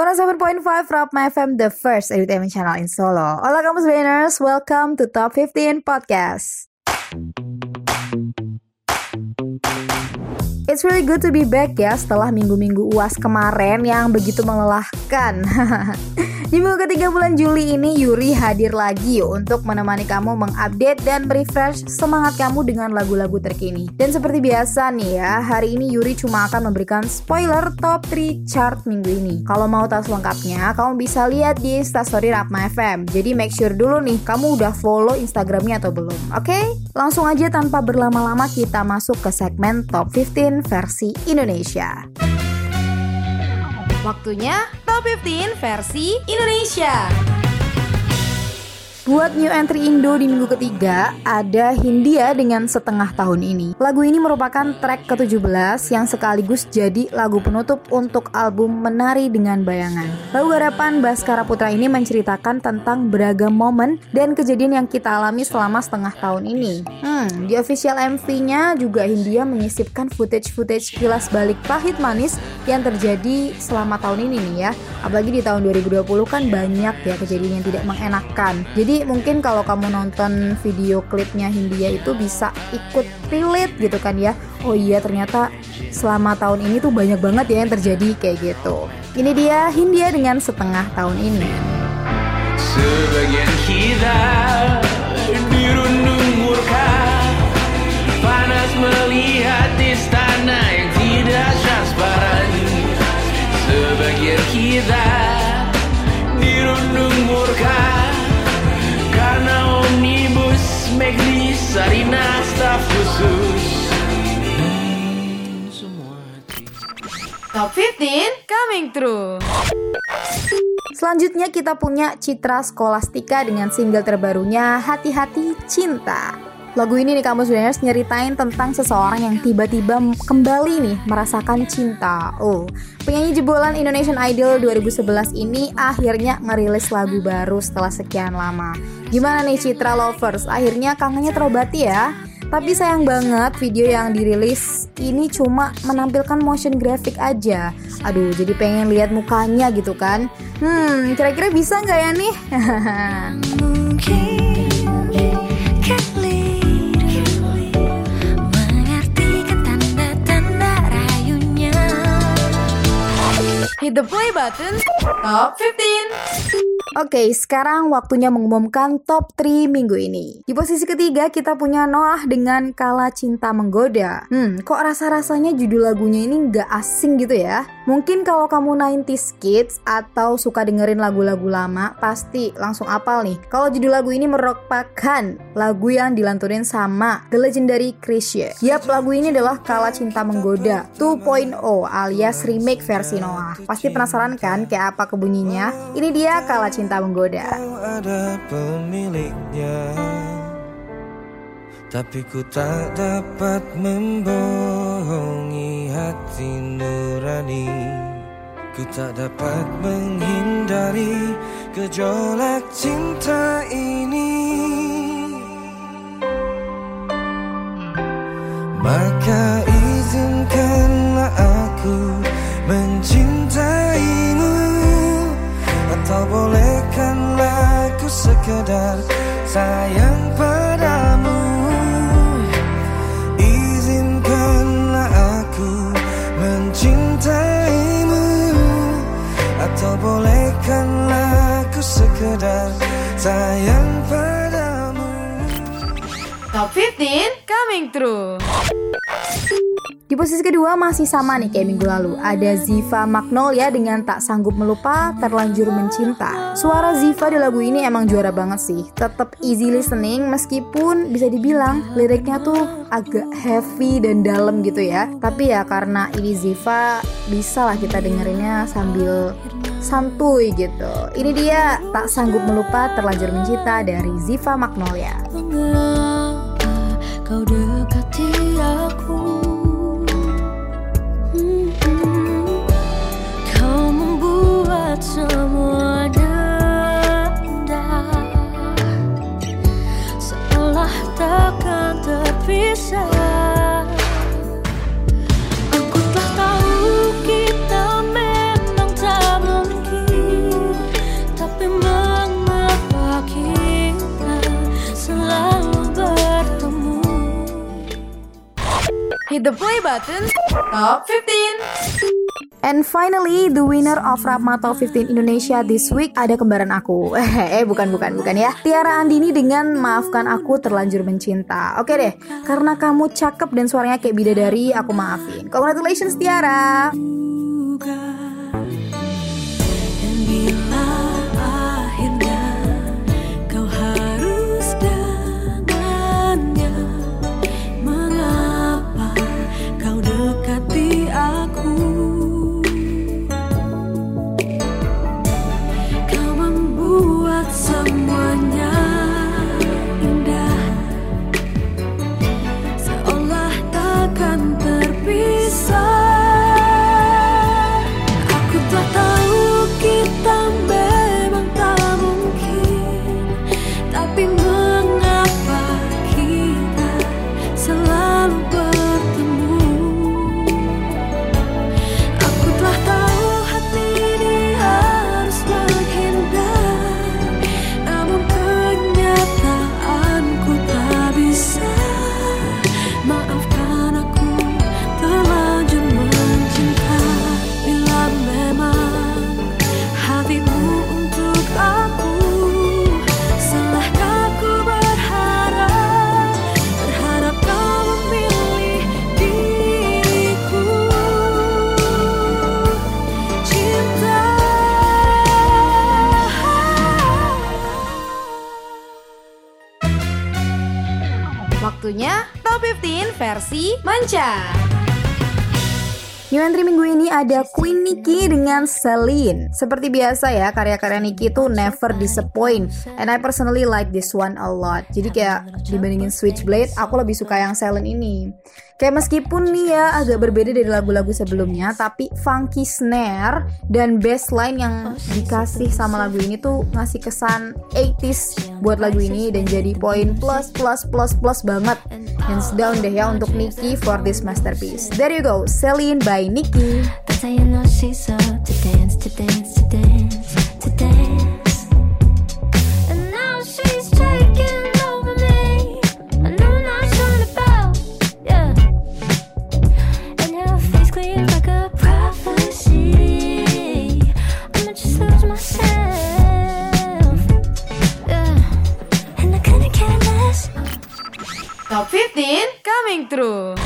107.5 Rob My FM, the first entertainment channel in Solo. Hola kamu Brainers, welcome to Top 15 Podcast. It's really good to be back ya setelah minggu-minggu uas kemarin yang begitu melelahkan. Di minggu ketiga bulan Juli ini Yuri hadir lagi untuk menemani kamu mengupdate dan refresh semangat kamu dengan lagu-lagu terkini. Dan seperti biasa nih ya, hari ini Yuri cuma akan memberikan spoiler top 3 chart minggu ini. Kalau mau tahu selengkapnya, kamu bisa lihat di Instastory Rapma FM. Jadi make sure dulu nih, kamu udah follow Instagramnya atau belum, oke? Okay? Langsung aja tanpa berlama-lama kita masuk ke segmen Top 15 versi Indonesia. Waktunya Top 15 versi Indonesia. Buat new entry Indo di minggu ketiga, ada Hindia dengan setengah tahun ini. Lagu ini merupakan track ke-17 yang sekaligus jadi lagu penutup untuk album Menari Dengan Bayangan. Lagu garapan Baskara Putra ini menceritakan tentang beragam momen dan kejadian yang kita alami selama setengah tahun ini. Hmm, di official MV-nya juga Hindia menyisipkan footage-footage kilas balik pahit manis yang terjadi selama tahun ini nih ya. Apalagi di tahun 2020 kan banyak ya kejadian yang tidak mengenakan. Jadi mungkin kalau kamu nonton video klipnya Hindia itu bisa ikut relate gitu kan ya. Oh iya ternyata selama tahun ini tuh banyak banget ya yang terjadi kayak gitu. Ini dia Hindia dengan setengah tahun ini. Sebagian kita dirundung Megli Sarina staf khusus Top 15 coming through Selanjutnya kita punya Citra Skolastika dengan single terbarunya Hati-Hati Cinta Lagu ini nih kamu sebenarnya nyeritain tentang seseorang yang tiba-tiba kembali nih merasakan cinta. Oh, penyanyi jebolan Indonesian Idol 2011 ini akhirnya ngerilis lagu baru setelah sekian lama. Gimana nih Citra Lovers? Akhirnya kangennya terobati ya? Tapi sayang banget video yang dirilis ini cuma menampilkan motion graphic aja. Aduh, jadi pengen lihat mukanya gitu kan. Hmm, kira-kira bisa nggak ya nih? Hit the play button. Top 15. Oke, sekarang waktunya mengumumkan top 3 minggu ini. Di posisi ketiga kita punya Noah dengan Kala Cinta Menggoda. Hmm, kok rasa-rasanya judul lagunya ini nggak asing gitu ya? Mungkin kalau kamu 90s kids atau suka dengerin lagu-lagu lama, pasti langsung apal nih. Kalau judul lagu ini merupakan lagu yang dilanturin sama The Legendary Chrisye. Yap, lagu ini adalah Kala Cinta Menggoda 2.0 alias remake versi Noah. Pasti penasaran kan kayak apa kebunyinya? Ini dia Kala Cinta cinta menggoda. ada pemiliknya, tapi ku tak dapat membohongi hati nurani. Ku tak dapat menghindari gejolak cinta ini. Maka izinkanlah aku mencintaimu Atau ku sekedar sayang padamu. Izinkanlah aku mencintaimu. Atau bolehkanlah ku sekedar sayang padamu. Top 15 coming through di posisi kedua masih sama nih kayak minggu lalu. Ada Ziva Magnolia dengan Tak Sanggup Melupa, Terlanjur Mencinta. Suara Ziva di lagu ini emang juara banget sih. Tetap easy listening meskipun bisa dibilang liriknya tuh agak heavy dan dalam gitu ya. Tapi ya karena ini Ziva bisa lah kita dengerinnya sambil santuy gitu. Ini dia Tak Sanggup Melupa, Terlanjur Mencinta dari Ziva Magnolia. Kau the play button. Top 15. And finally, the winner of Rapma Top 15 Indonesia this week ada kembaran aku. eh, bukan, bukan, bukan ya. Tiara Andini dengan Maafkan Aku Terlanjur Mencinta. Oke deh, karena kamu cakep dan suaranya kayak bidadari, aku maafin. Congratulations Tiara. Versi Manca. New entry minggu ini ada Queen Nikki dengan Celine. Seperti biasa ya, karya-karya Nikki itu never disappoint. And I personally like this one a lot. Jadi kayak dibandingin Switchblade, aku lebih suka yang Celine ini. Kayak meskipun nih ya agak berbeda dari lagu-lagu sebelumnya, tapi funky snare dan bass line yang dikasih sama lagu ini tuh ngasih kesan 80s buat lagu ini dan jadi poin plus plus plus plus banget. Hands down deh ya untuk Nicki for this masterpiece. There you go, Celine by Nicki. 15 coming through.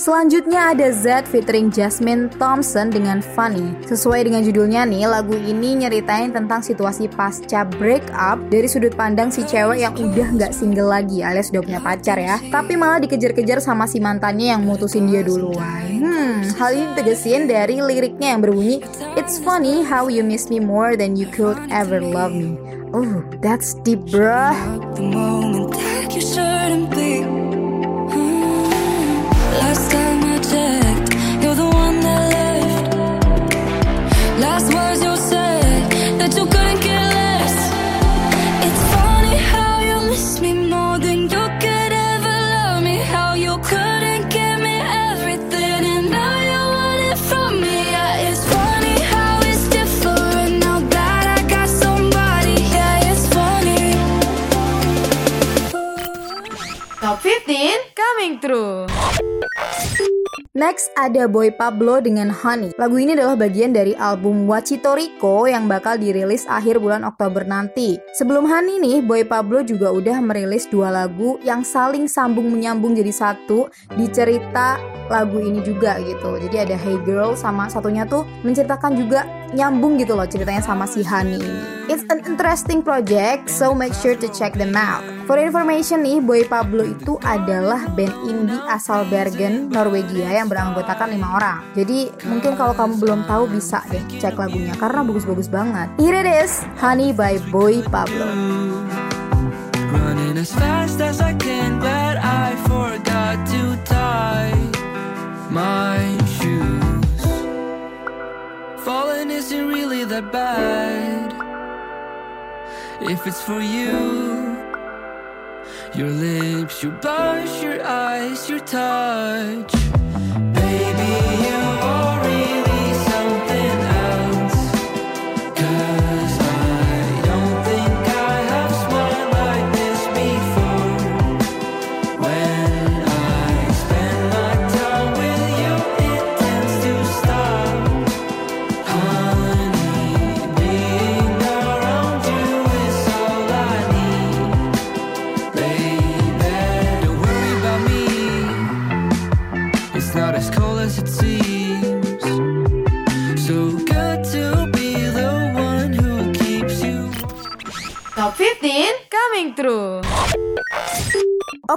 Selanjutnya ada Z featuring Jasmine Thompson dengan Funny. Sesuai dengan judulnya nih, lagu ini nyeritain tentang situasi pasca break up dari sudut pandang si cewek yang udah nggak single lagi alias udah punya pacar ya. Tapi malah dikejar-kejar sama si mantannya yang mutusin dia duluan. Hmm, hal ini tegesin dari liriknya yang berbunyi It's funny how you miss me more than you could ever love me. Oh, that's deep, bruh. Top 15 coming through. Next ada Boy Pablo dengan Honey. Lagu ini adalah bagian dari album Wachito Rico yang bakal dirilis akhir bulan Oktober nanti. Sebelum Honey nih, Boy Pablo juga udah merilis dua lagu yang saling sambung menyambung jadi satu di cerita lagu ini juga gitu. Jadi ada Hey Girl sama satunya tuh menceritakan juga nyambung gitu loh ceritanya sama si Honey ini. It's an interesting project, so make sure to check them out. For information nih, Boy Pablo itu adalah band indie asal Bergen, Norwegia yang beranggotakan lima orang. Jadi mungkin kalau kamu belum tahu bisa deh cek lagunya karena bagus-bagus banget. Here it is, Honey by Boy Pablo. My shoes. Falling isn't really that bad if it's for you. Your lips, your blush, your eyes, your touch. Baby,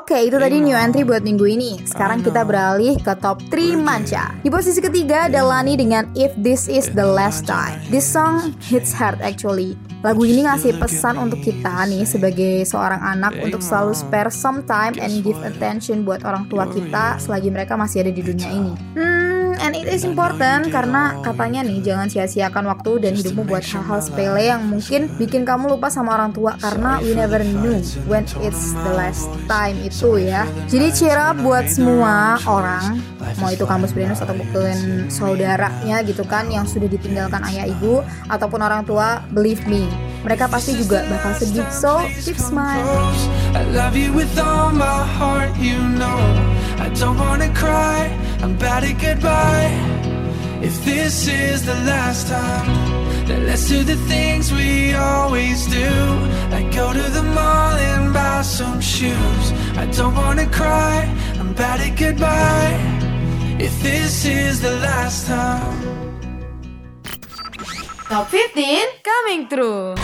Oke, itu tadi new entry buat minggu ini. Sekarang kita beralih ke top 3 manca. Di posisi ketiga ada Lani dengan If This Is The Last Time. This song hits hard actually. Lagu ini ngasih pesan untuk kita nih sebagai seorang anak untuk selalu spare some time and give attention buat orang tua kita selagi mereka masih ada di dunia ini. Hmm, and it is important karena katanya nih jangan sia-siakan waktu dan hidupmu buat hal-hal sepele yang mungkin bikin kamu lupa sama orang tua karena we never knew when it's the last time itu ya. Jadi cheer up buat semua orang mau itu kamu sebenarnya atau bukan saudaranya gitu kan yang sudah ditinggalkan ayah ibu ataupun orang tua believe me mereka pasti juga bakal sedih. So keep smile I love you with all my heart you know I don't wanna cry I'm bad at goodbye. If this is the last time, then let's do the things we always do. Like go to the mall and buy some shoes. I don't wanna cry, I'm bad at goodbye. If this is the last time. Top 15 coming through.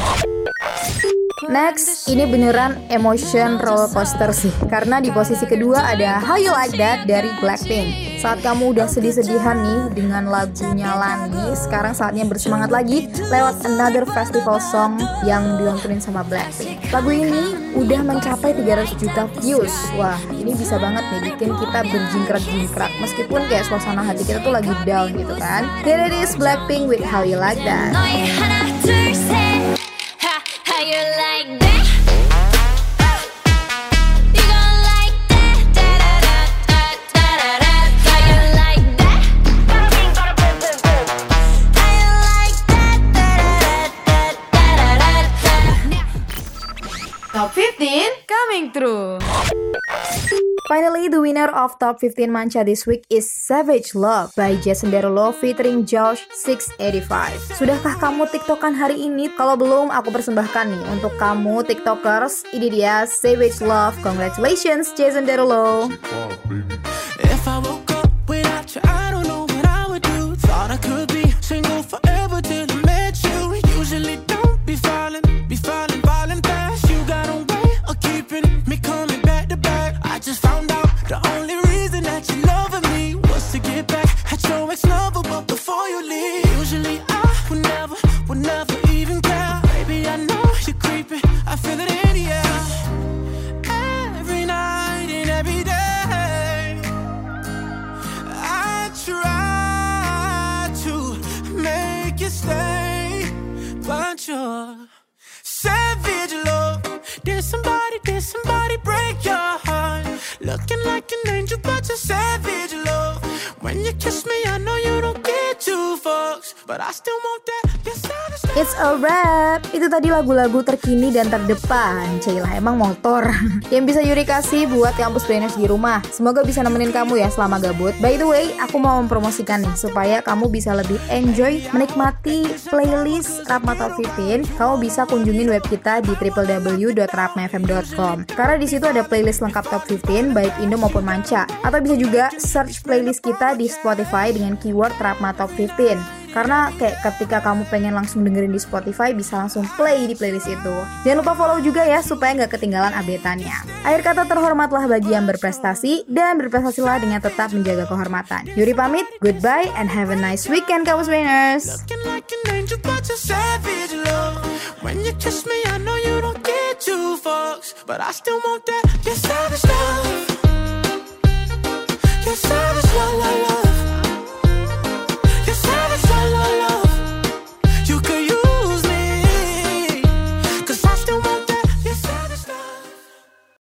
Next, ini beneran emotion roller coaster sih. Karena di posisi kedua ada How You Like That dari Blackpink. Saat kamu udah sedih-sedihan nih dengan lagunya Lani Sekarang saatnya bersemangat lagi lewat another festival song yang dilantunin sama Blackpink. Lagu ini udah mencapai 300 juta views. Wah, ini bisa banget nih bikin kita berjingkrak-jingkrak. Meskipun kayak suasana hati kita tuh lagi down gitu kan. Here it is Blackpink with How You Like That Top 15 coming through. Finally, the winner of Top 15 Mancha this week is Savage Love by Jason Derulo featuring Josh 685. Sudahkah kamu tiktokan hari ini? Kalau belum, aku persembahkan nih untuk kamu tiktokers. Ini dia Savage Love. Congratulations, Jason Derulo. I you, but a savage, love. When you kiss me, I know you don't get It's a wrap. Itu tadi lagu-lagu terkini dan terdepan. Cailah emang motor. yang bisa Yuri kasih buat kampus BNS di rumah. Semoga bisa nemenin kamu ya selama gabut. By the way, aku mau mempromosikan nih supaya kamu bisa lebih enjoy menikmati playlist Rapma Top 15. Kamu bisa kunjungin web kita di www.rapmafm.com. Karena di situ ada playlist lengkap Top 15 baik Indo maupun Manca. Atau bisa juga search playlist kita di Spotify dengan keyword Rapma Top 15 karena kayak ketika kamu pengen langsung dengerin di Spotify bisa langsung play di playlist itu. Jangan lupa follow juga ya supaya nggak ketinggalan updateannya. Akhir kata terhormatlah bagi yang berprestasi dan berprestasilah dengan tetap menjaga kehormatan. Yuri pamit, goodbye and have a nice weekend kamu Winners. Your savage love. Your savage